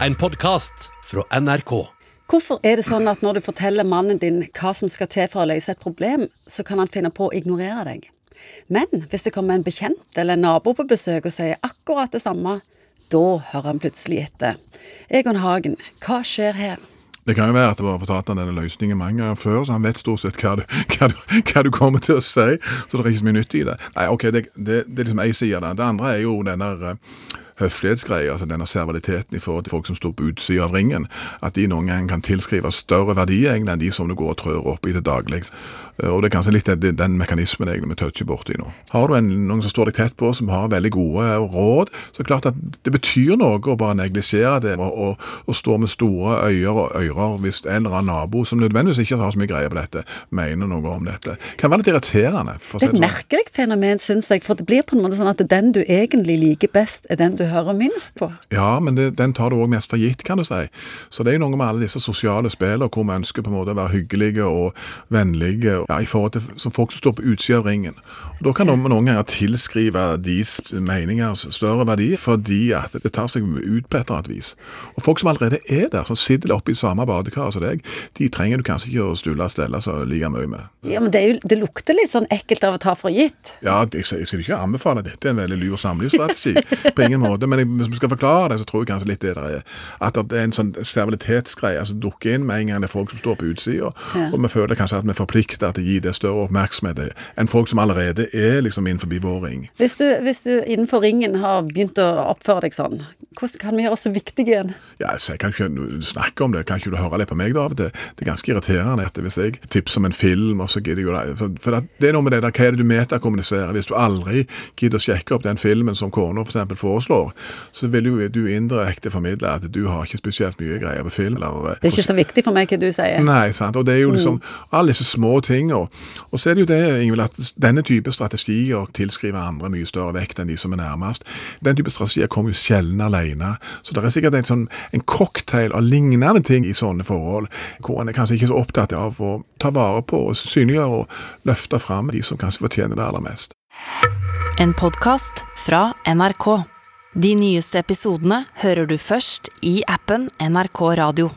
En podkast fra NRK. Hvorfor er det sånn at når du forteller mannen din hva som skal til for å løse et problem, så kan han finne på å ignorere deg? Men hvis det kommer en bekjent eller en nabo på besøk og sier akkurat det samme, da hører han plutselig etter. Egon Hagen, hva skjer her? Det kan jo være at det var fortalt han denne løsningen mange ganger før, så han vet stort sett hva du, hva du, hva du kommer til å si. Så det er ikke så mye nytt i det. Nei, ok, det, det, det er liksom én side av det. Det andre er jo den der høflighetsgreia, altså denne servaliteten i forhold til folk som står på utsida av ringen, at de noen ganger kan tilskrive større verdi egentlig enn de som du går og trør opp i til daglig. Og det er kanskje litt den, den mekanismen egentlig vi toucher borti nå. Har du en, noen som står deg tett på, som har veldig gode råd, så er det klart at det betyr noe å bare neglisjere det og, og, og stå med store øyer og ører hvis en eller annen nabo, som nødvendigvis ikke har så mye greie på dette, mener noe om dette. Kan være litt irriterende. det er et sånn. merkelig fenomen, syns jeg, for det blir på en måte sånn at den du egentlig liker best, er den du hører minst på. Ja, men det, den tar du òg mest for gitt, kan du si. Så det er jo noe med alle disse sosiale spillene hvor vi ønsker på en måte å være hyggelige og vennlige ja, i forhold til som folk som står på utsida av ringen. Og Da kan noen, noen ganger tilskrive deres meninger større verdi, fordi at det tar seg ut på et eller annet vis. Og folk som allerede er der, som sitter oppe i samme badekar som deg, de trenger du kanskje ikke å stulle og stelle så like mye med. Ja, men det, jo, det, lukter litt sånn ekkelt av å ta for gitt. Ja, jeg, jeg skal ikke anbefale dette, er en veldig lur samlivsstrategi. på ingen måte. Men jeg, hvis vi skal forklare det, så tror jeg kanskje litt det der er at det er en sånn stabilitetsgreie som altså dukker inn med en gang det er folk som står på utsida. Ja. Og vi føler kanskje at vi er forplikta til å gi det større oppmerksomhet enn folk som allerede er liksom innenfor vår ring. Hvis du, hvis du innenfor ringen har begynt å oppføre deg sånn, hvordan kan vi gjøre oss så viktige igjen? Ja, altså, jeg kan ikke snakke om det. Kan ikke du høre litt på meg da av og? Det er ganske irriterende etter hvis jeg tipser om en film, og så gidder jeg jo det. For det er noe med det der, hva er det du metakommuniserer? Hvis du aldri gidder å sjekke opp den filmen som kona f.eks. foreslår, så vil jo du indirekte formidle at du har ikke spesielt mye greier på film. Eller, det er ikke så viktig for meg hva du sier. Nei, sant. Og det er jo liksom mm. alle disse små tingene. Og så er det jo det, Ingvild, at denne type strategier tilskriver andre mye større vekt enn de som er nærmest. Den type strategier kommer jo sjelden alene. Så det er sikkert en, sånn, en cocktail av lignende ting i sånne forhold, hvor en er kanskje ikke så opptatt av å ta vare på og synliggjøre og løfte fram de som kanskje fortjener det aller mest. En podkast fra NRK. De nyeste episodene hører du først i appen NRK Radio.